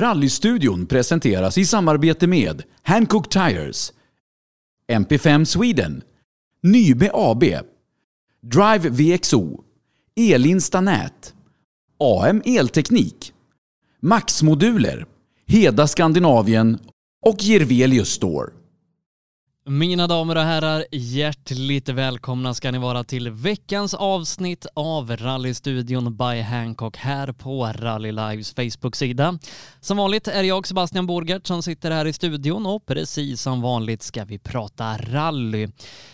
Rallystudion presenteras i samarbete med Hancock Tires, MP5 Sweden, Nybe AB, Drive VXO, Elinsta Nät, AM Elteknik, Max-moduler, Heda Skandinavien och Jirvelius Store. Mina damer och herrar, hjärtligt välkomna ska ni vara till veckans avsnitt av Rallystudion by Hancock här på Rally Lives Facebook-sida. Som vanligt är jag Sebastian Borgert som sitter här i studion och precis som vanligt ska vi prata rally.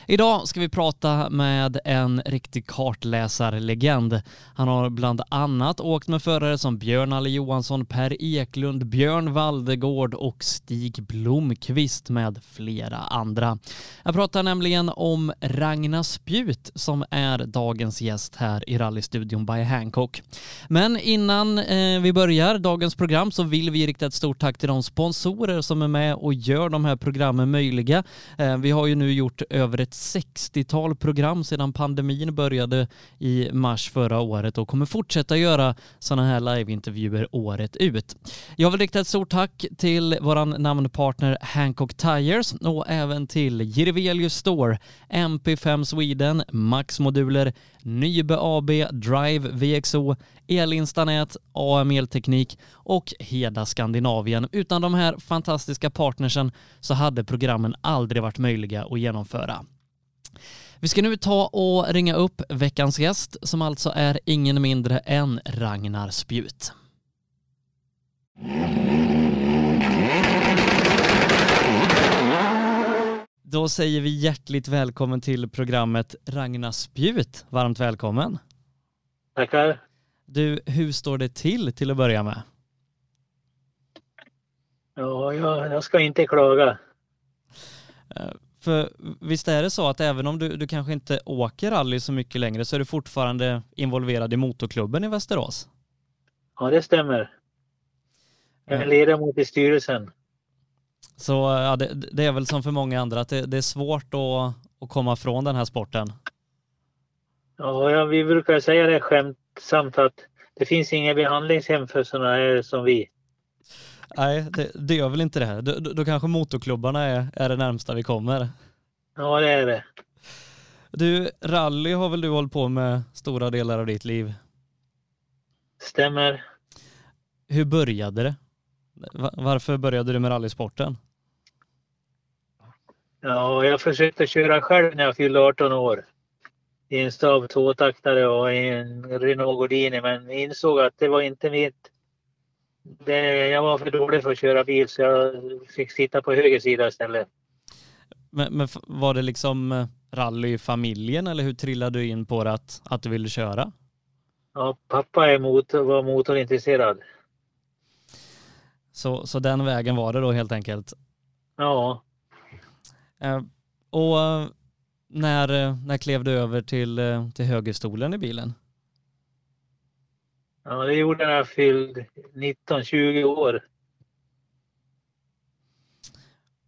Idag ska vi prata med en riktig kartläsarlegend. Han har bland annat åkt med förare som Björn Alle Johansson, Per Eklund, Björn Valdegård och Stig Blomqvist med flera andra andra. Jag pratar nämligen om Ragnar Spjut som är dagens gäst här i rallystudion by Hancock. Men innan eh, vi börjar dagens program så vill vi rikta ett stort tack till de sponsorer som är med och gör de här programmen möjliga. Eh, vi har ju nu gjort över ett 60-tal program sedan pandemin började i mars förra året och kommer fortsätta göra sådana här liveintervjuer året ut. Jag vill rikta ett stort tack till våran namnpartner Hancock Tires och även till Jirvelius Store, MP5 Sweden, Max-moduler, Nybe AB, Drive VXO, Elinstanät, AM Elteknik och Heda Skandinavien. Utan de här fantastiska partnersen så hade programmen aldrig varit möjliga att genomföra. Vi ska nu ta och ringa upp veckans gäst som alltså är ingen mindre än Ragnar Spjut. Då säger vi hjärtligt välkommen till programmet Ragnar Spjut. Varmt välkommen. Tackar. Du, hur står det till till att börja med? Ja, jag, jag ska inte klaga. Eh, för visst är det så att även om du, du kanske inte åker rally så mycket längre så är du fortfarande involverad i motorklubben i Västerås? Ja, det stämmer. Jag är ledamot i styrelsen. Så ja, det, det är väl som för många andra att det, det är svårt att, att komma från den här sporten. Ja, vi brukar säga det skämtsamt att det finns inga behandlingshem för sådana här som vi. Nej, det, det gör väl inte det. Då, då, då kanske motorklubbarna är, är det närmsta vi kommer. Ja, det är det. Du, rally har väl du hållit på med stora delar av ditt liv. Stämmer. Hur började det? Va- Varför började du med rallysporten? Ja, jag försökte köra själv när jag fyllde 18 år. I en Saab tvåtaktare och i en Renault Gordini men insåg att det var inte mitt. Det, jag var för dålig för att köra bil så jag fick sitta på höger sida istället. Men, men var det liksom eh, rally i familjen eller hur trillade du in på det att, att du ville köra? Ja, pappa är motor, var motorintresserad. Så, så den vägen var det då helt enkelt. Ja, Eh, och eh, när, eh, när klev du över till, till högerstolen i bilen? Ja, det gjorde jag när jag fyllde 19-20 år.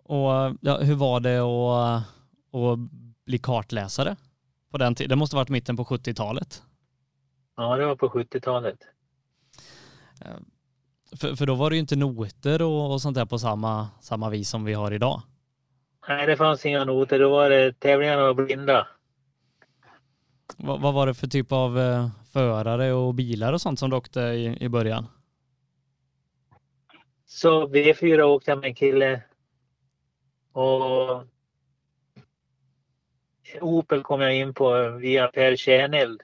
Och ja, hur var det att, att bli kartläsare på den tiden? Det måste ha varit mitten på 70-talet. Ja, det var på 70-talet. För, för då var det ju inte noter och, och sånt där på samma, samma vis som vi har idag. Nej, det fanns inga noter. Då var det tävlingarna var blinda. Vad, vad var det för typ av eh, förare och bilar och sånt som du åkte i, i början? Så V4 åkte jag med en kille. Och Opel kom jag in på via Per Tjärneld.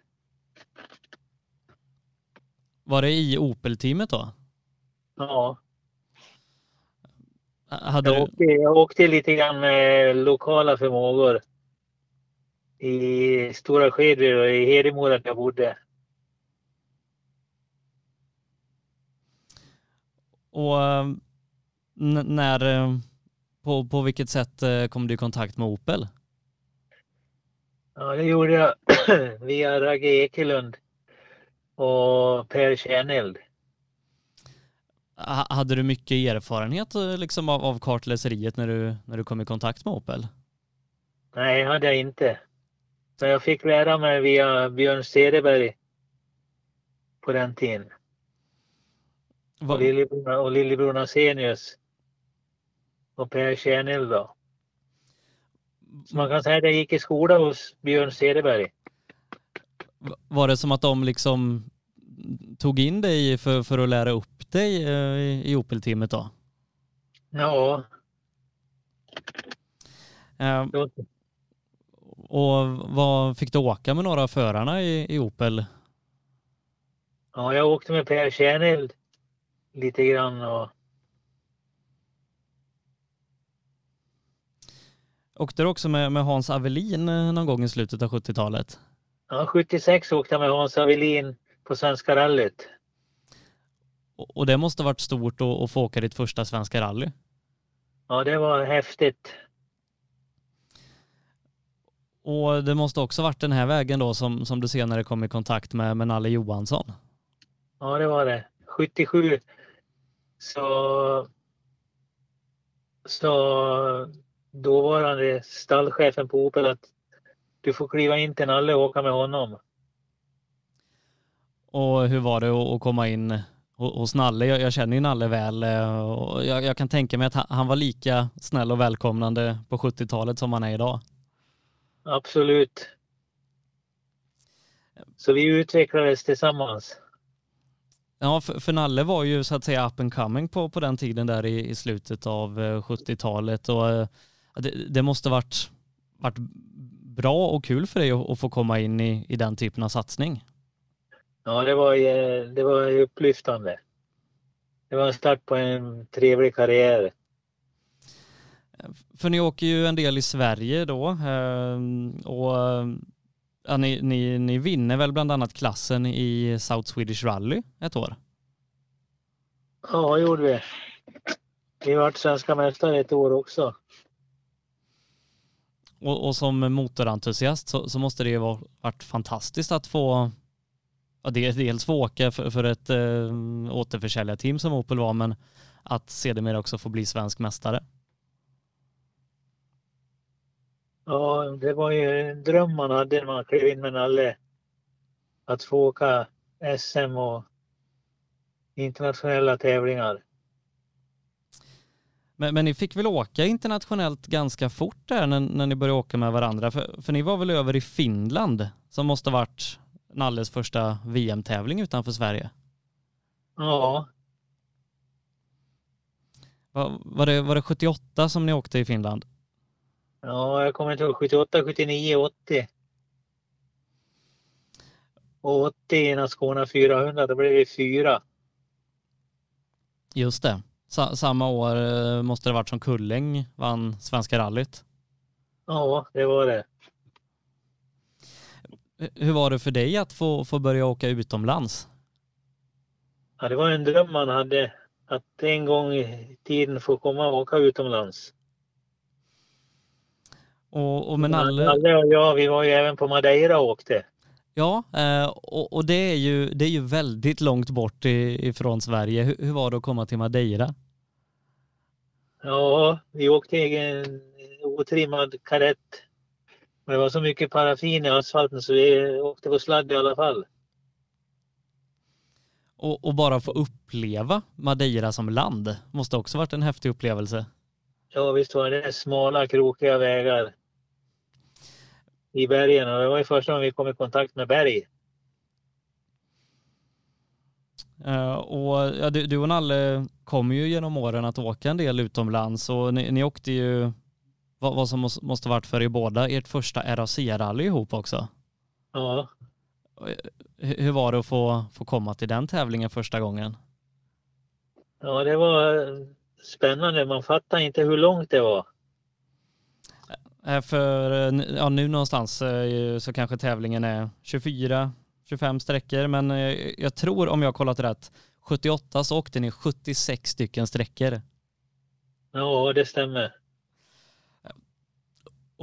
Var det i Opel-teamet då? Ja, Hade jag åkte, jag åkte lite grann med lokala förmågor. I Stora Skedvi och i Hedemora där jag bodde. och eh, när, eh, på, på vilket sätt eh, kom du i kontakt med Opel? Ja, det gjorde jag via Ragge Ekelund och Per Tjärneld. Ha- Hade du mycket erfarenhet eh, liksom av, av kartläseriet när du, när du kom i kontakt med Opel? Nej, hade jag inte. Men jag fick lära mig via Björn Cederberg på den tiden. och lillebror, och lillebror Nasenius och Per Tjärnhild då. Så man kan säga att jag gick i skola hos Björn Cederberg. Var det som att de liksom tog in dig för, för att lära upp dig eh, i, i Opel-teamet då? Ja. Eh, och vad fick du åka med några av förarna i, i Opel? Ja, jag åkte med Per Tjärnhild lite grann och Åkte du också med, med Hans Avelin eh, någon gång i slutet av 70-talet? ja, 76 åkte jag med Hans Avelin på Svenska rallyt. Och, och det måste varit stort att, att få åka ditt första svenska rally? Ja, det var häftigt. Och det måste också varit den här vägen då som, som du senare kom i kontakt med, med Nalle Johansson? Ja, det var det. 77 så så dåvarande stallchefen på Opel att du får kliva in till Nalle och åka med honom. Och hur var det att komma in ho- hos Nalle? Jag, jag känner ju Nalle väl eh, och jag, jag kan tänka mig att han, han var lika snäll och välkomnande på 70-talet som han är idag. Absolut. Så vi utvecklades tillsammans. Ja, för, för Nalle var ju så att säga up and coming på, på den tiden där i, i slutet av eh, 70-talet och eh, det, det måste varit, varit bra och kul för dig att, att få komma in i, i den typen av satsning. Ja, det var, det var upplyftande. Det var en start på en trevlig karriär. För ni åker ju en del i Sverige då eh, och eh, ja, ni, ni, ni vinner väl bland annat klassen i South Swedish Rally ett år? Ja, det gjorde vi. Vi vart svenska mästare ett år också. Och, och som motorentusiast så, så måste det ju varit fantastiskt att få ja, det- dels få åka för, för ett äh, återförsäljarteam som Opel var men att sedermera också få bli svensk mästare. Ja, det var ju en dröm man hade när man klev in med Nalle. Att få åka SM och internationella tävlingar. Men, men ni fick väl åka internationellt ganska fort där när, när ni började åka med varandra? För, för ni var väl över i Finland som måste varit Nalles första VM-tävling utanför Sverige? Ja, Var, var, det, var det 78 som ni åkte i Finland? ja jag kommer inte ihåg. 78, 79, 80. Och 80 i Naskona 400, då blev vi fyra. Just det. Sa, samma år eh, måste det varit som Kulläng vann Svenska rallyt. Ja, det var det. Hur var det för dig att få, få börja åka utomlands? Ja, det var en dröm man hade. Att en gång i tiden få komma och åka utomlands. Och, och med Nalle, Nalle och jag, vi var ju även på Madeira och åkte. ja, eh, och, och det, är ju, det är ju väldigt långt bort ifrån Sverige. Hur, hur var det att komma till Madeira? Ja, vi åkte i en otrimmad karett. Men det var så mycket paraffin i asfalten så vi åkte på sladd i alla fall. Och, och bara få uppleva Madeira som land måste också varit en häftig upplevelse. Ja, visst var det smala, krokiga vägar i bergen och det var ju första gången vi kom i kontakt med berg. Eh, och ja, du, du och Nalle kommer ju genom åren att åka en del utomlands och ni, ni åkte ju vad, vad som måste, varit för er båda, ert första RAC-rally ihop också. Ja, Hur, hur var det att få, få komma till den tävlingen första gången? ja, det var spännande. Man fattar inte hur långt det var. Eh, För eh, ja, nu någonstans eh, så kanske tävlingen är 24, 25 sträckor, men eh, jag tror om jag har kollat rätt, 78 så åkte ni 76 stycken sträckor. Ja, det stämmer.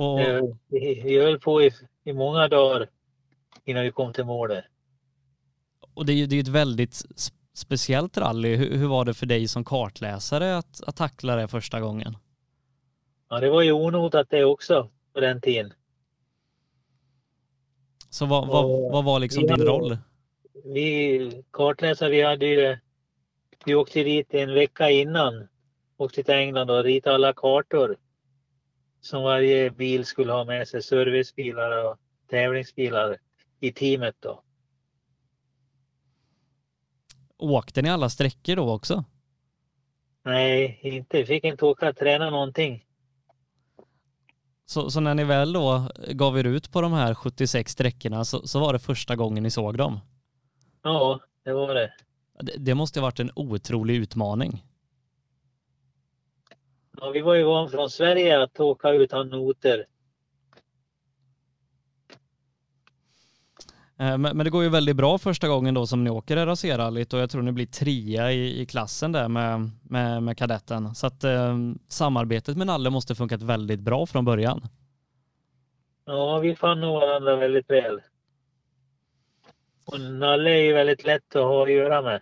Och, Eh, Vi höll på i, i många dagar innan vi kom till målet. och det är ju det är ett väldigt speciellt rally. Hur, hur var det för dig som kartläsare att, att tackla det första gången? Ja, det var ju onotat det också på den tiden. Så vad, vad, vad var liksom vi din hade- roll? Vi kartläsare, vi hade ju Vi åkte dit en vecka innan. Åkte till England och ritade alla kartor. Som varje bil skulle ha med sig, servicebilar och tävlingsbilar i teamet då. Åkte ni alla sträckor då också? Nej, inte. Vi fick inte åka och träna någonting. Så, så, när ni väl då gav er ut på de här 76 sträckorna så, så var det första gången ni såg dem? Ja, det var det. Det, det måste ha varit en otrolig utmaning. Ja, vi var ju van från Sverige att åka utan noter. Eh, men, det går ju väldigt bra första gången då som ni åker det racerrallyt och jag tror ni blir trea i, i klassen där med, med, med kadetten. Så att eh, samarbetet med Nalle måste funkat väldigt bra från början. Ja, vi fann nog varandra väldigt väl. Och Nalle är ju väldigt lätt att ha att göra med.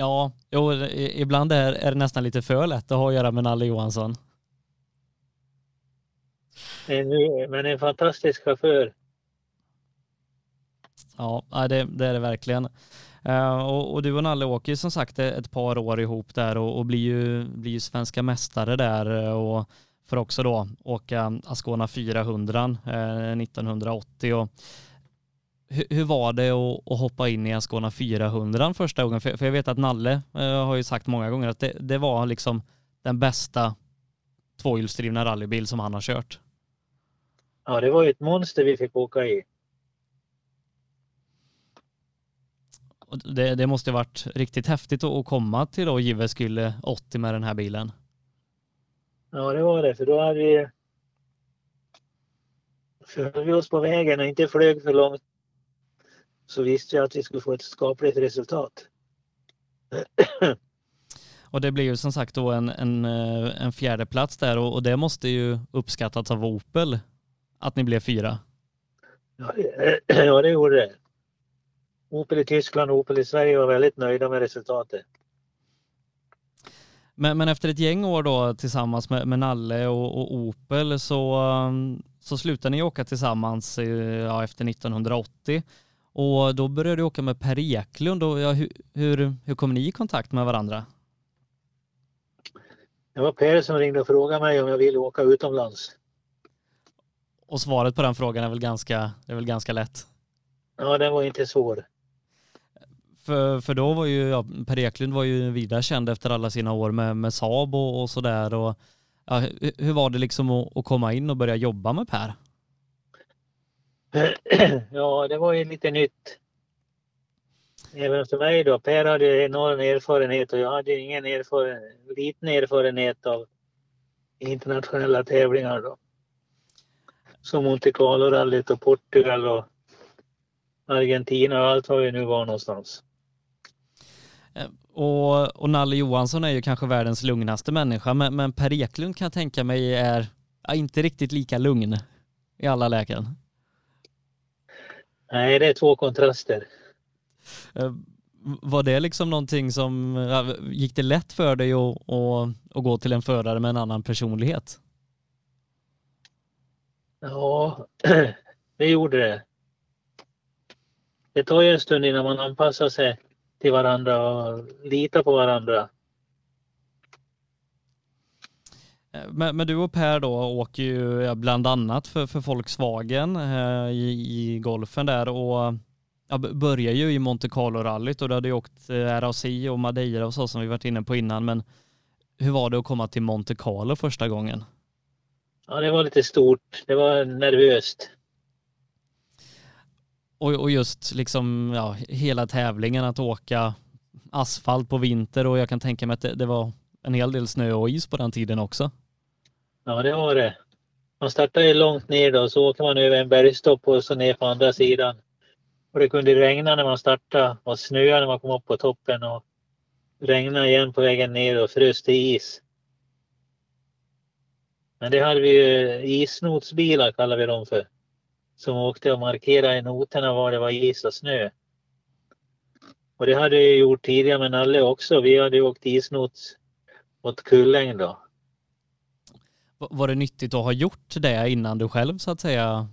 Ja, jo, ibland är, är det nästan lite för lätt att ha att göra med Nalle Johansson. Men en fantastisk chaufför. Ja, det, det är det verkligen. Uh, och, och, du och Nalle åker ju som sagt ett par år ihop där och, och blir, ju, blir ju svenska mästare där eh, och får också då åka Ascona 400 uh, 1980. Och hur, hur, var det att, att, hoppa in i Ascona 400 första gången? För, för jag vet att Nalle uh, har ju sagt många gånger att det, det var liksom den bästa tvåhjulsdrivna rallybil som han har kört. Ja, det var ju ett monster vi fick åka i. Det, det måste varit riktigt häftigt att komma till då Jyväskylä 80 med den här bilen. Ja, det var det, för då hade vi Följde vi oss på vägen och inte flög för långt så visste jag att vi skulle få ett skapligt resultat. Och det blir ju som sagt då en, en, eh, en fjärde plats där och, och det måste ju uppskattats av Opel att ni blev fyra. Ja, ja, det gjorde det. Opel i Tyskland och Opel i Sverige var väldigt nöjda med resultatet. Men, men efter ett gäng år då tillsammans med, med Nalle och, och Opel så, um, så slutade ni åka tillsammans ja, efter 1980. Och då började du åka med Per Eklund. Och, ja, hur, hur, hur kom ni i kontakt med varandra? Det var Per som ringde och frågade mig om jag ville åka utomlands. Och svaret på den frågan är väl ganska, är väl ganska lätt? Ja, den var inte svår. För, för då var ju, ja, Per Eklund var ju vida känd efter alla sina år med, med Saab och, och sådär. Ja, hur var det liksom att, att, komma in och börja jobba med Per? Ja, det var ju lite nytt. Även för mig då. Per hade enorm erfarenhet och jag hade ingen erfarenhet, liten erfarenhet av internationella tävlingar då. Som Monte Carlo-rallyt och Portugal och Argentina och allt vad vi nu var någonstans. Eh, och, och Nalle Johansson är ju kanske världens lugnaste människa, men, men Per Eklund kan jag tänka mig är ja, inte riktigt lika lugn i alla lägen. Nej, det är två kontraster. Eh, var det liksom någonting som, gick det lätt för dig att, att, att gå till en förare med en annan personlighet? Ja, det gjorde det. Det tar ju en stund innan man anpassar sig till varandra och lita på varandra. Eh, men, men, du och Per då åker ju bland annat för, för Volkswagen eh, i, i golfen där och ja, börjar ju i Monte Carlo-rallyt och du hade ju åkt eh, RAC och Madeira och så som vi varit inne på innan. Men hur var det att komma till Monte Carlo första gången? Ja, det var lite stort. Det var nervöst. Och, och just liksom ja, hela tävlingen att åka asfalt på vinter och jag kan tänka mig att det, det, var en hel del snö och is på den tiden också. Ja, det var det. Man startar ju långt ner då, så åker man över en bergstopp och så ner på andra sidan. Och det kunde regna när man startade och snöa när man kom upp på toppen och regna igen på vägen ner och frös till is. Men det hade vi ju isnotsbilar kallar vi dem för som åkte och markerade i noterna var det var is och snö. Och det hade jag gjort tidigare med Nalle också. Vi hade åkt isnots åt Kulläng då. Var det nyttigt att ha gjort det innan du själv så att säga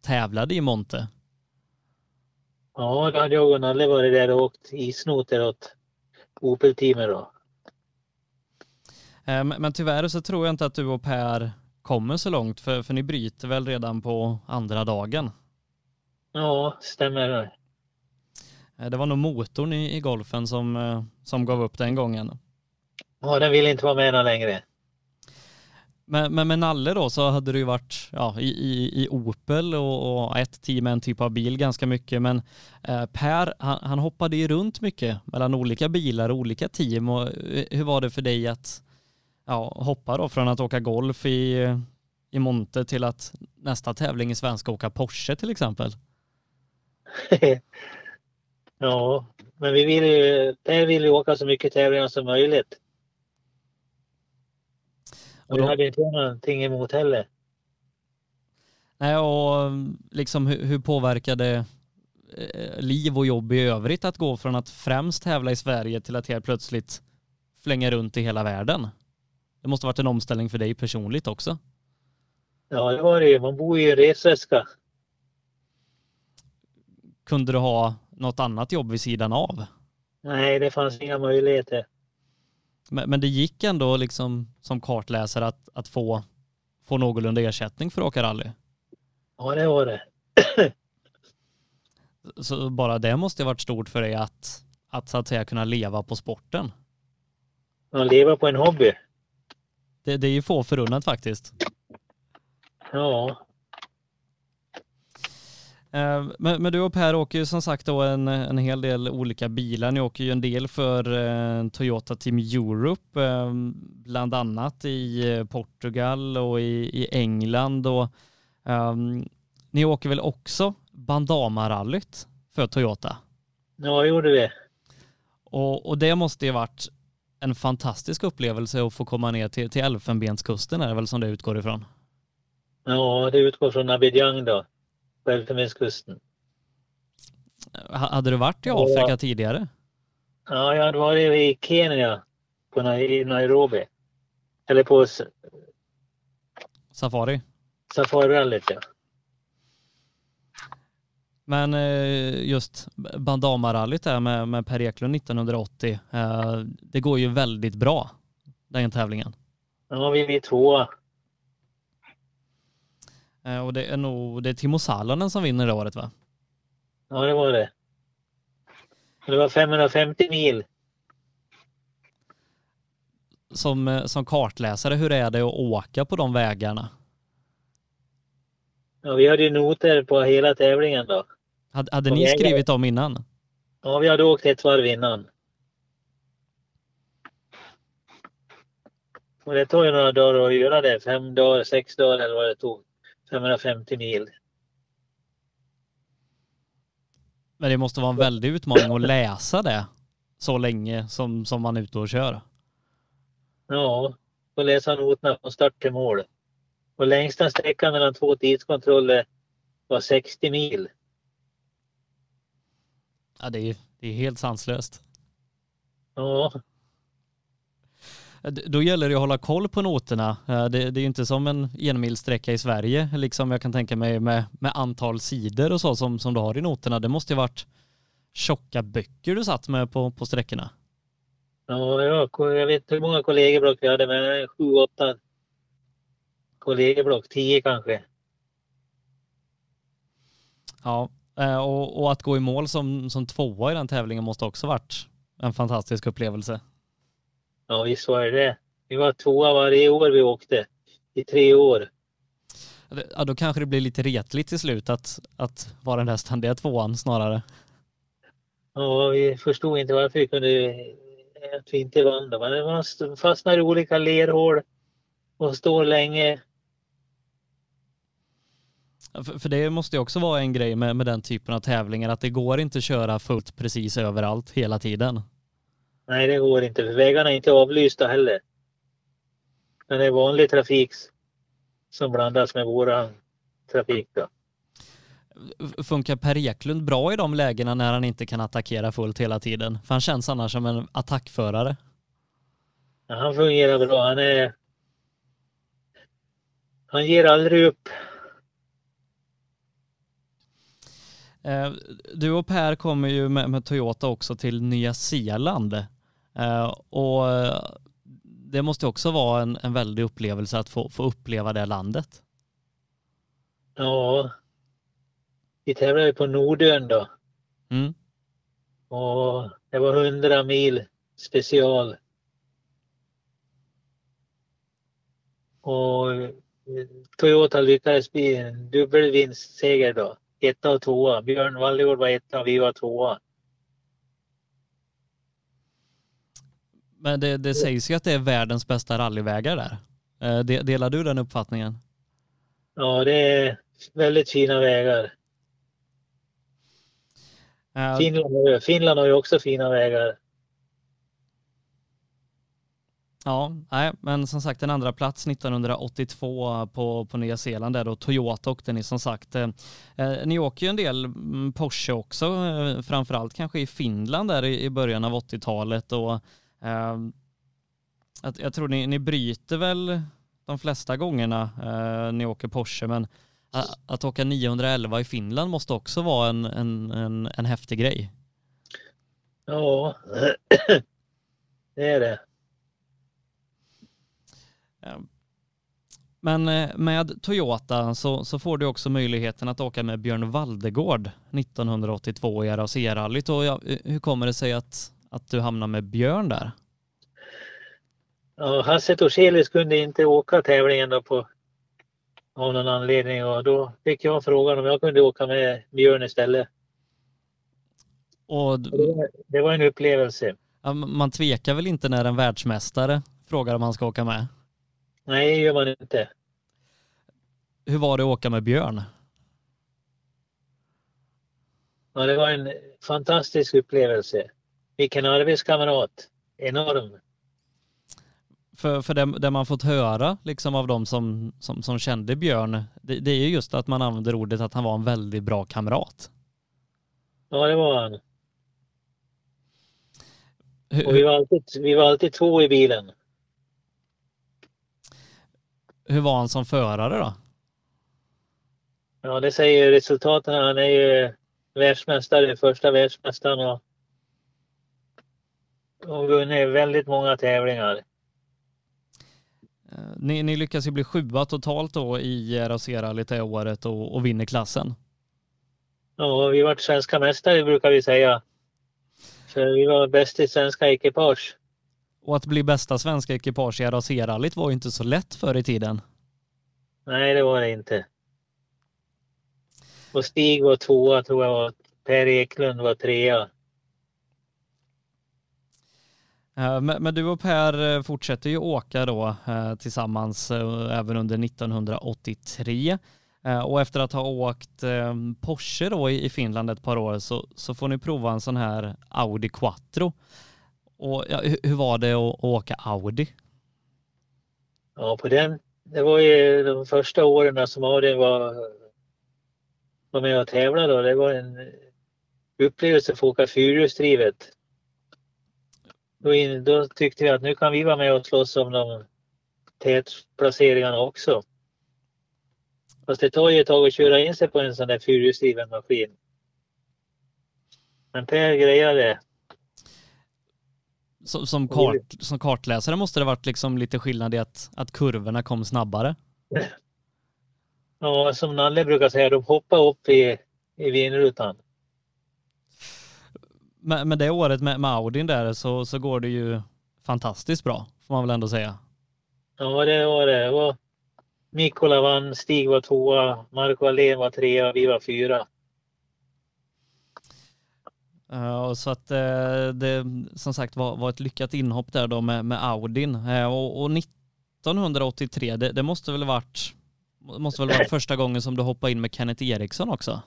tävlade i Monte? Ja, då hade jag och Nalle varit där och åkt isnoter åt Opel-teamet då. Eh, Men tyvärr så tror jag inte att du och Per kommer så långt för, för ni bryter väl redan på andra dagen. Ja, stämmer det. Eh, Det var nog motorn i, i golfen som, eh, som gav upp den gången. Ja, den vill inte vara med någon längre. Men, men med Nalle då så hade du ju varit ja, i, i, i Opel och, och ett team, en typ av bil ganska mycket. Men eh, Per, han, han hoppade ju runt mycket mellan olika bilar och olika team. Och, eh, hur var det för dig att ja, hoppa då från att åka golf i, i Monte till att nästa tävling i svenska åka Porsche till exempel? ja, men vi vill ju, Per vill ju åka så mycket tävlingar som möjligt. Och Och det då- hade inte jag någonting emot heller. Nej, och liksom hur, hur påverkade eh, liv och jobb i övrigt att gå från att främst tävla i Sverige till att helt plötsligt flänga runt i hela världen? Det måste varit en omställning för dig personligt också. Ja, det var det ju. Man bor ju i en resväska. Kunde du ha något annat jobb vid sidan av? Nej, det fanns inga möjligheter. Men, men det gick ändå liksom som kartläsare att, att få, få någorlunda ersättning för att åka rally. Ja, det var det. Så bara det måste ha varit stort för dig att, att så att säga kunna leva på sporten. Man lever på en hobby. Det, det är ju få förunnat faktiskt. Ja, Men, men du och Per åker ju som sagt då en, en hel del olika bilar. Ni åker ju en del för eh, Toyota Team Europe, eh, bland annat i eh, Portugal och i, i England. Och, ehm, ni åker väl också Bandama-rallyt för Toyota? ja gjorde vi. Och, och det måste ju varit en fantastisk upplevelse att få komma ner till, till Elfenbenskusten är det väl som det utgår ifrån? Ja, det utgår från Abidjan då. Ha- Hade du varit i Ja. Afrika tidigare? Ja, jag hade varit i Kenya. På Nairobi. Eller på Safari? safarirallyt ja. Men eh, just Bandama-rallyt där med, med Per Eklund 1980, eh, det går ju väldigt bra, den tävlingen. Ja, vi blir tvåa. Eh, Och det är nog, det är Timo Salonen som vinner det året va? Ja, det var det. Det var 550 mil. Som, eh, som kartläsare, hur är det att åka på de vägarna? Ja, vi hade ju noter på hela tävlingen då. Hade, hade ni skrivit dem innan? Ja, vi hade åkt ett varv innan. Och det tog ju några dagar att göra det. Fem dagar, sex dagar eller vad det tog. 550 mil. Men det måste vara en väldig utmaning att läsa det så länge som, som man är ute och kör. Ja, och läsa noterna från start till mål. Och längsta sträckan mellan två tidskontroller var 60 mil. Ja, det är, det är helt sanslöst. Ja, Då gäller det att hålla koll på noterna. Eh, Det, det är ju inte som en enmilssträcka i Sverige, liksom jag kan tänka mig med, med antal sidor och så som, som du har i noterna. Det måste ju varit tjocka böcker du satt med på, på sträckorna. ja, ja, jag vet inte hur många kollegieblock vi hade, men sju, åtta kollegieblock, tio kanske. Ja, eh, och, och att gå i mål som, som tvåa i den tävlingen måste också varit en fantastisk upplevelse. Ja, visst var det det. Vi var tvåa varje år vi åkte. I tre år. Ja, då kanske det blir lite retligt till slut att, att vara den där ständiga tvåan snarare. Ja, vi förstod inte varför vi kunde att vi inte vann. då. Men man fastnar i olika lerhål och står länge. För, för det måste ju också vara en grej med, med den typen av tävlingar, att det går inte att köra fullt precis överallt hela tiden. Nej, det går inte. För vägarna är inte avlysta heller. Men det är vanlig trafik som blandas med våran trafik. Då. Funkar Per Eklund bra i de lägena när han inte kan attackera fullt hela tiden? För han känns annars som en attackförare. Ja, han fungerar bra. Han är... Han ger aldrig upp. Eh, Du och Per kommer ju med, med Toyota också till Nya Zeeland. Eh, och det måste också vara en, en väldig upplevelse att få, få uppleva det landet. Ja. Vi tävlade på Nordön då. Mm. Och det var 100 mil special. Och Toyota lyckades bli en dubbelvinstseger då. Etta och tvåa. Björn Wallegård var etta och vi var tvåa. Men det, det sägs ju att det är världens bästa rallyvägar där. Eh, delar du den uppfattningen? Ja, det är väldigt fina vägar. Uh, Finland, Finland har ju också fina vägar. Ja, nej, men som sagt en andra plats 1982 på, på Nya Zeeland där då Toyota åkte ni som sagt. Eh, eh ni åker ju en del mm, Porsche också, eh, framförallt kanske i Finland där i, i början av 80-talet och eh, att, jag tror ni, ni bryter väl de flesta gångerna eh, ni åker Porsche men att, att åka 911 i Finland måste också vara en, en, en, en häftig grej. Ja, det är det. Men eh, med Toyota så, så får du också möjligheten att åka med Björn Valdegård 1982 i RAC-rallyt. Och ja, hur kommer det sig att, att du hamnar med Björn där? Ja, Hasse Torselius kunde inte åka tävlingen då på, av någon anledning och då fick jag frågan om jag kunde åka med Björn istället. Och... Det var en upplevelse. Man tvekar väl inte när en världsmästare frågar om han ska åka med? Nej, det gör man inte. Hur var det att åka med Björn? Ja, det var en fantastisk upplevelse. Vilken arbetskamrat. Enorm. För, för det, det, man fått höra liksom av de som, som, som kände Björn, det, det är ju just att man använder ordet att han var en väldigt bra kamrat. Ja, det var han. Och vi var alltid, vi var alltid två i bilen. Hur var han som förare då? Ja, det säger resultaten. Han är ju världsmästare, första världsmästaren och, och vunnit väldigt många tävlingar. Eh, ni, ni lyckas ju bli sjua totalt då i RAC-rallyt det året och, och vinner klassen. Ja, vi vart svenska mästare brukar vi säga. För vi var bäst i svenska ekipage. Och att bli bästa svenska ekipage i RAC-rallyt var ju inte så lätt förr i tiden. Nej, det var det inte. Och Stig var tvåa tror jag. Per Eklund var trea. Eh, men, du och Per eh, fortsätter ju åka då eh, tillsammans även under 1983. Och efter att ha åkt ehm, Porsche då i Finland ett par år så, så får ni prova en sån här Audi Quattro. Och ja, hur var det att åka Audi? Ja, på den, det var ju de första åren som Audi var, var med och tävlade. Det var en upplevelse att få åka fyrhjulsdrivet. Då, då tyckte vi att nu kan vi vara med och slåss om de tätplaceringarna också. Fast det tar ju ett tag att köra in sig på en sån där fyrhjulsdriven maskin. Men Per grejade som, som, kart, som kartläsare måste det varit liksom lite skillnad i att, att kurvorna kom snabbare. Ja, som Nalle brukar säga, de hoppar upp i, i vinrutan. Men, men det året med, med Audin där så, så går det ju fantastiskt bra, får man väl ändå säga. Ja, det var det. var Mikola vann, Stig var tvåa, Marco Allén var trea, vi var fyra. Uh, så att uh, det som sagt var, var ett lyckat inhopp där då med, med Audin. Uh, och, och 1983, det, det, måste väl varit måste väl varit första gången som du hoppade in med Kenneth Eriksson också?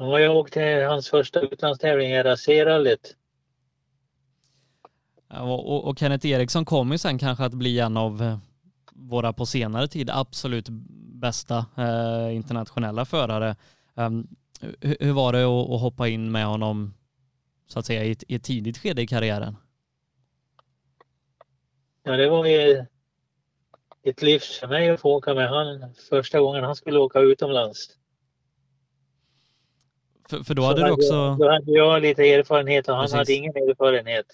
Ja, jag åkte hans första utlandstävling i RAC-rallyt. Och, och, och, Kenneth Eriksson kommer ju sen kanske att bli en av våra på senare tid absolut bästa eh, internationella förare. Um, hur var det att hoppa in med honom så att säga i ett, i ett tidigt skede i karriären? Ja, det var ju ett lyft för mig att få åka med han första gången han skulle åka utomlands. För, för då hade så du också... Då hade jag lite erfarenhet och han så hade ingen erfarenhet.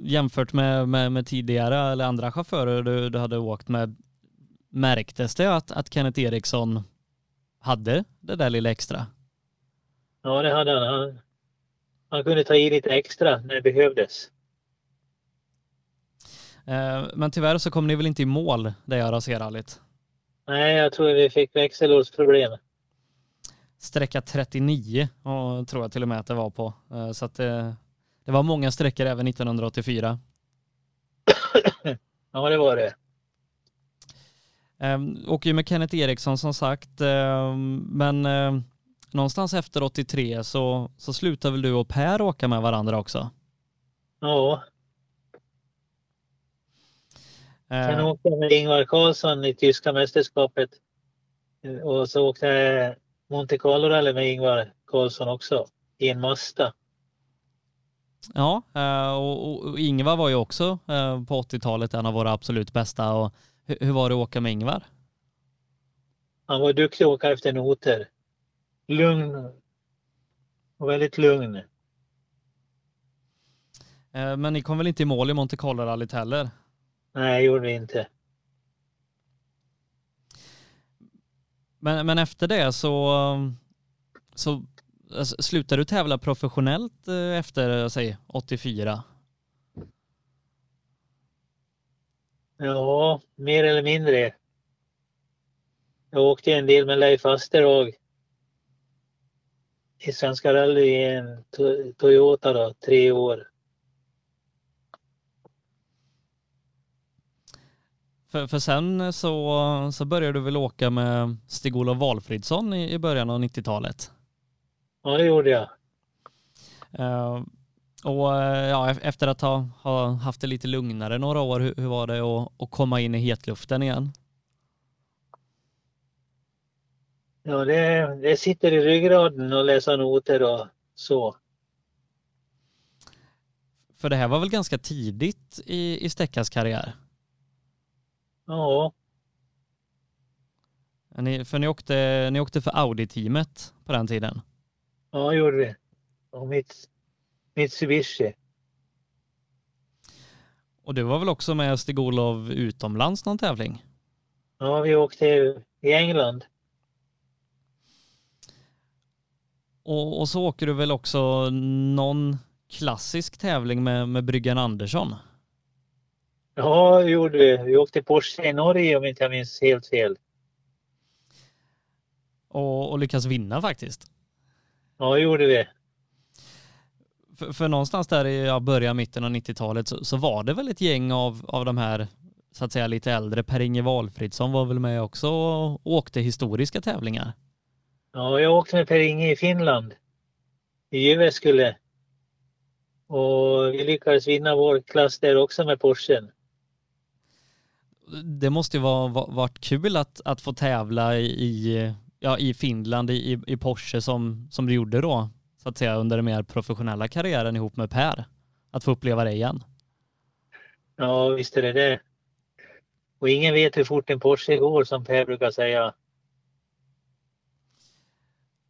jämfört med, med, med, tidigare eller andra chaufförer du, du hade åkt med, märktes det att, att Kenneth Eriksson hade det där lilla extra? Ja, det hade han. han. Han kunde ta i lite extra när det behövdes. Eh, men tyvärr så kom ni väl inte i mål det Jarosé-rallyt? Nej, jag tror vi fick växellådsproblem. Sträcka 39 och tror jag till och med att det var på. Eh, så att det, det var många sträckor även 1984. ja, det var det. Um, åker ju med Kenneth Eriksson som sagt, um, men uh, någonstans efter 83 så, så slutar väl du och Per åka med varandra också? Ja. Sen åkte jag med Ingvar Karlsson i tyska mästerskapet. Och så åkte jag Monte Carlo Rally med Ingvar Karlsson också i en Mazda. Ja, eh, och, och Ingvar var ju också eh, på 80-talet en av våra absolut bästa. Och hur var det att åka med Ingvar? Han var duktig att åka efter noter. Lugn och väldigt lugn. Eh, men ni kom väl inte i mål i Monte Carlo-rallyt heller? Nej, gjorde vi inte. Men, men efter det så, så alltså, slutade du tävla professionellt eh, efter, säg 84? Ja, mer eller mindre. Jag åkte en del med Leif Asterhag i Svenska rally i en Toyota då, tre år. För, för sen så, så började du väl åka med Stig-Olof Valfridsson i, i början av 90-talet? Ja, det gjorde jag. Uh, och uh, ja, efter att ha, ha, haft det lite lugnare några år, hur, hur var det att, att komma in i hetluften igen? Ja, det, det sitter i ryggraden att läsa noter och så. För det här var väl ganska tidigt i, i Steckas karriär? Ja. Ni, för ni åkte, ni åkte för Audi-teamet på den tiden? Ja, gjorde vi. Och mitt, Mitsubishi. Och du var väl också med Stig-Olof utomlands någon tävling? Ja, vi åkte i England. Och, och så åker du väl också någon klassisk tävling med, med Bryggan Andersson? Ja, det gjorde vi. Vi åkte Porsche i Norge om inte jag minns helt fel. Och, och lyckas vinna faktiskt. Ja, det gjorde vi. För, för någonstans där i ja, början, mitten av 90-talet så, så, var det väl ett gäng av, av de här så att säga lite äldre. Per-Inge Valfridsson var väl med också och åkte historiska tävlingar? Ja, jag åkte med Per-Inge i Finland. I Jyväskylä. Och vi lyckades vinna vår klass där också med Porschen det måste ju vara varit kul att, att få tävla i, ja, i Finland i, i Porsche som, som du gjorde då, så att säga under den mer professionella karriären ihop med Per. Att få uppleva det igen. Ja, visst är det det. Och ingen vet hur fort en Porsche går som Per brukar säga.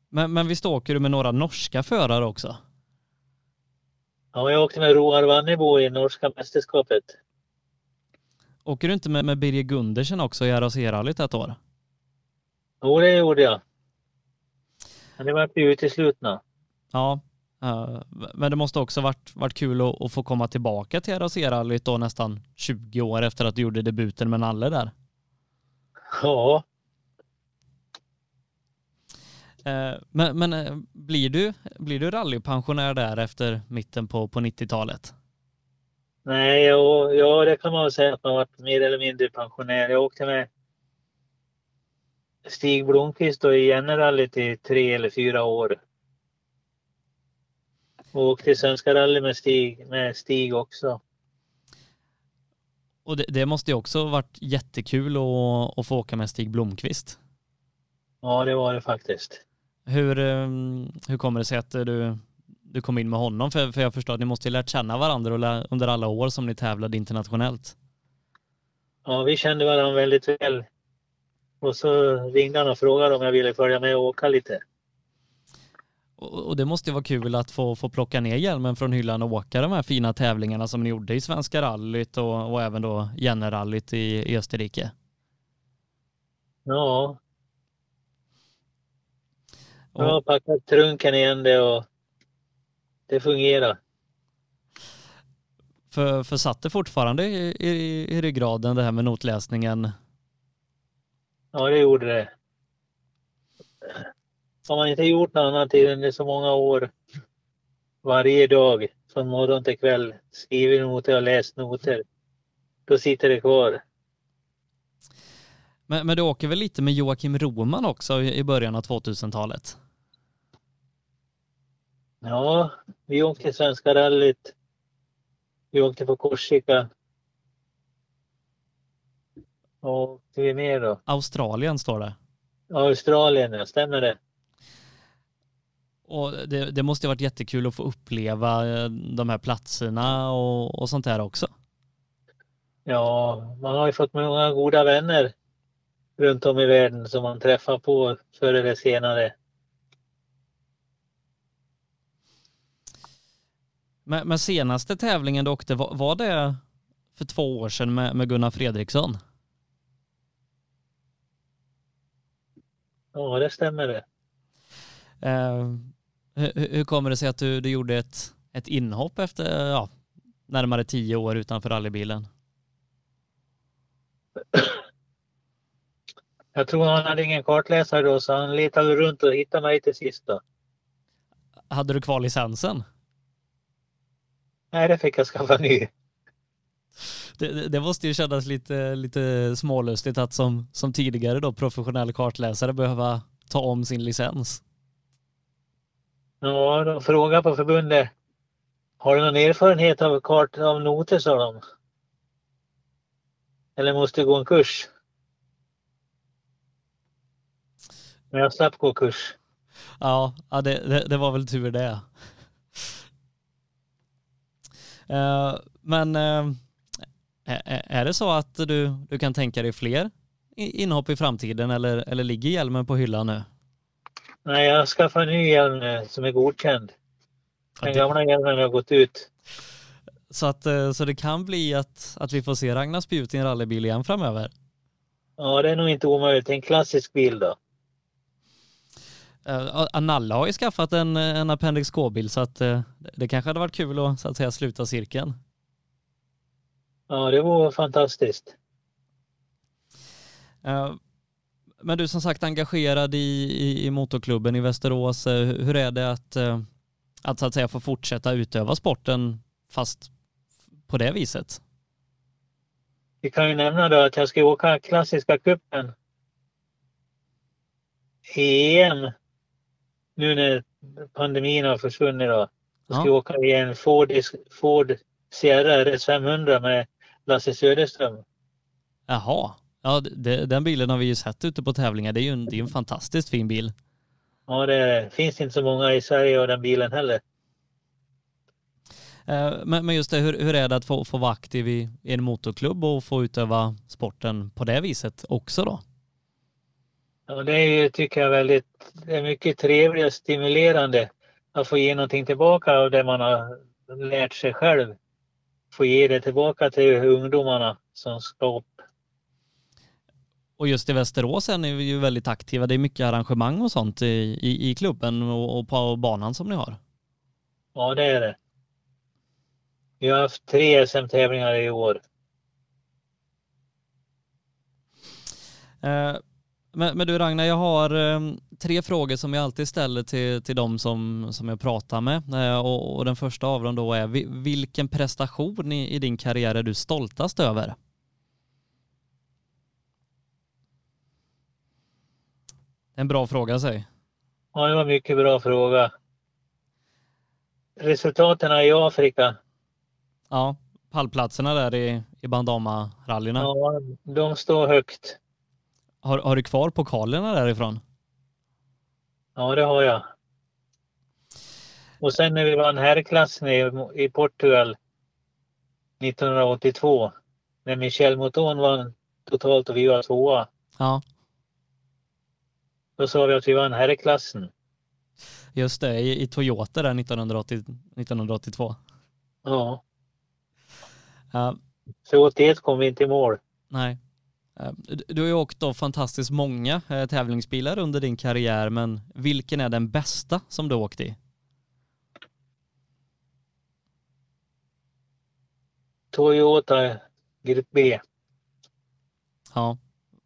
Men, men visst åker du med några norska förare också? Ja, jag åkte med Roar Vannebo i norska mästerskapet. Åker du inte med, med Birger Gundersen också i RAC-rallyt ett år? Jo, det gjorde jag. Men det var ju uteslutna. Ja, uh, men det måste också varit, varit kul att, att få komma tillbaka till RAC-rallyt då nästan 20 år efter att du gjorde debuten med Nalle där. Ja. Uh, men, men uh, blir du, blir du rallypensionär där efter mitten på, på 90-talet? Nej, ja, ja, det kan man väl säga att man varit mer eller mindre pensionär. Jag åkte med Stig Blomqvist i Jennerallyt i tre eller fyra år. Och åkte Svenska rally med Stig, med Stig också. Och det, det måste ju också varit jättekul att, att få åka med Stig Blomqvist. Ja, det var det faktiskt. Hur, ehm, hur kommer det sig att du du kom in med honom? För, för jag förstår att ni måste ju lärt känna varandra under alla år som ni tävlade internationellt. Ja, vi kände varandra väldigt väl. Och så ringde han och frågade om jag ville följa med och åka lite. Och och det måste ju vara kul att få, få plocka ner hjälmen från hyllan och åka de här fina tävlingarna som ni gjorde i Svenska rallyt och, och även då Jennerallyt i, i Österrike. Ja, Och, jag har packat trunken igen det och det fungerar. för, för satt det fortfarande i, i, i ryggraden det här med notläsningen? Ja, det gjorde det. Har man inte gjort något annat under så många år, varje dag, från morgon till kväll, skrivit noter och läst noter, då sitter det kvar. Men, men du åker väl lite med Joakim Roman också i början av 2000-talet? Ja, vi åkte Svenska rallyt. Vi åkte på Korsika. Och åkte vi mer då? Australien står det. Australien, ja, stämmer det? Och det, det måste ha varit jättekul att få uppleva eh, de här platserna och, och sånt där också. Ja, man har ju fått många goda vänner runt om i världen som man träffar på förr eller senare. Men, men senaste tävlingen du åkte, var, var det för två år sedan med, med Gunnar Fredriksson? Ja, det stämmer det. Eh, hur, hur kommer det sig att du, du gjorde ett, ett inhopp efter ja, närmare tio år utanför rallybilen? Jag tror han hade ingen kartläsare då så han letade runt och hittade mig till sist då. Hade du kvar licensen? Nej, det fick jag skaffa ny. Det, det- måste ju kännas lite, lite smålustigt att som, som tidigare då professionell kartläsare behöva ta om sin licens. Ja, de frågade på förbundet. Har du någon erfarenhet av kart av noter sa de. Eller måste du gå en kurs? Men jag slapp gå kurs. Ja, ja det, det, det var väl tur det. Eh, men eh, är, det så att du, du kan tänka dig fler inhopp i framtiden eller, eller ligger hjälmen på hyllan nu? Nej, jag har skaffat en ny hjälm eh, som är godkänd. Den gamla hjälmen har gått ut. Så, att, så det kan bli att, att vi får se Ragnar Spjut i en rallybil igen framöver. Ja, det är nog inte omöjligt. En klassisk bil då. Uh, Analla har ju skaffat en, en Appendix K-bil så att eh, det kanske hade varit kul att, så att säga, sluta cirkeln. Ja, det var fantastiskt. Eh, Men du som sagt engagerad i, i, i motorklubben i Västerås, eh, hur är det att, eh, att så att säga få fortsätta utöva sporten fast på det viset? Vi kan ju nämna då att jag ska åka klassiska cupen i EM nu när pandemin har försvunnit. Då. Jag ska Ja. åka i en Ford, Ford Sierra RS 500 med Lasse Söderström. Jaha, ja, det, den bilen har vi ju sett ute på tävlingar. Det är ju en, det är en fantastiskt fin bil. Ja, det finns inte så många i Sverige av den bilen heller. Eh, Men, men just det, hur, hur är det att få, få vara aktiv i, i en motorklubb och få utöva sporten på det viset också då? Ja, det är tycker jag, väldigt det är mycket trevligt och stimulerande att få ge någonting tillbaka av det man har lärt sig själv. Få ge det tillbaka till ungdomarna som ska upp. Och just i Västerås är ni ju väldigt aktiva. Det är mycket arrangemang och sånt i, i, i klubben och, och på banan som ni har. Ja, det är det. Vi har haft tre SM-tävlingar i år. Eh, Men, men du Ragnar, jag har eh, tre frågor som jag alltid ställer till, till de som, som jag pratar med. Eh, Och, och den första av dem då är, vi- vilken prestation i, i din karriär är du stoltast över? En bra fråga säg. Ja, det var en mycket bra fråga. Resultaten i Afrika, Ja, pallplatserna där i, i bandama-rallyna. ja, de står högt. Har, har du kvar pokalerna därifrån? Ja, det har jag. Och sen när vi vann herrklassen i, i Portugal 1982, när Michel Mouton vann totalt och vi var tvåa, Ja. då sa vi att vi vann herrklassen. Just det, i, i Toyota där 1980, 1982. Ja. Ja, Så 81 kom vi inte i mål. nej. Eh, du- har ju åkt då fantastiskt många eh, tävlingsbilar under din karriär, men vilken är den bästa som du åkt i? Toyota Grupp B. Ja,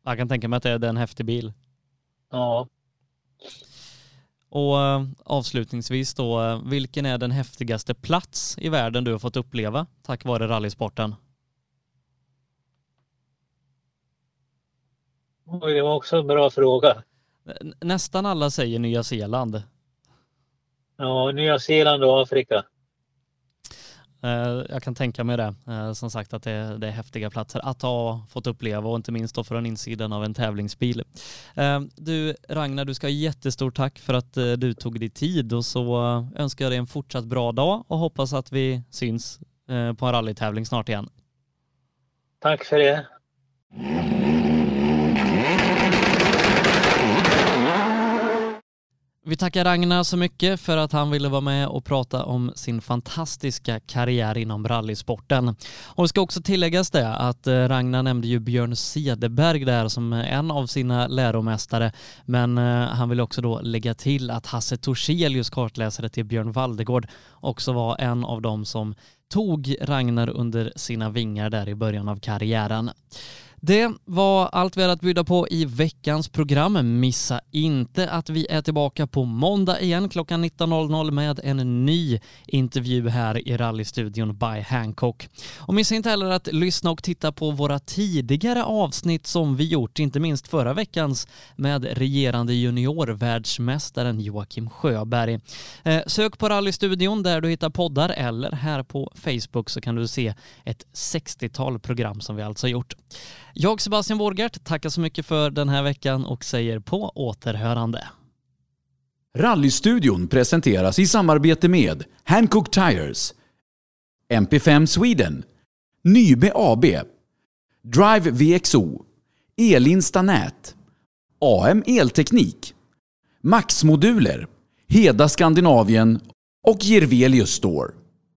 jag kan tänka mig att det är en häftig bil. Ja. Och eh, avslutningsvis då, vilken är den häftigaste plats i världen du har fått uppleva tack vare rallysporten? Oj, det var också en bra fråga. Nästan alla säger Nya Zeeland. Ja, Nya Zeeland och Afrika. Eh, Jag kan tänka mig det. Eh, Som sagt att det är, det är häftiga platser att ha fått uppleva och inte minst då från insidan av en tävlingsbil. Eh, Du Ragnar, du ska ha jättestort tack för att du tog dig tid och så önskar jag dig en fortsatt bra dag och hoppas att vi syns på en rallytävling snart igen. Tack för det. Vi tackar Ragnar så mycket för att han ville vara med och prata om sin fantastiska karriär inom rallysporten. Och det ska också tilläggas det att eh, Ragnar nämnde ju Björn Cederberg där som en av sina läromästare. Men eh, han vill också då lägga till att Hasse Torselius, kartläsare till Björn Valdegård, också var en av dem som tog Ragnar under sina vingar där i början av karriären. Det var allt vi hade att bjuda på i veckans program. Missa inte att vi är tillbaka på måndag igen klockan 19.00 med en ny intervju här i rallystudion by Hancock. Och missa inte heller att lyssna och titta på våra tidigare avsnitt som vi gjort, inte minst förra veckans med regerande juniorvärldsmästaren Joakim Sjöberg. Eh, sök på rallystudion där du hittar poddar eller här på Facebook så kan du se ett 60-tal program som vi alltså gjort. Jag, Sebastian Borgert, tackar så mycket för den här veckan och säger på återhörande. Rallystudion presenteras i samarbete med Hancock Tires, MP5 Sweden, Nybe AB, Drive VXO, Elinsta Nät, AM Elteknik, Max Moduler, Heda Skandinavien och Girvelius Store.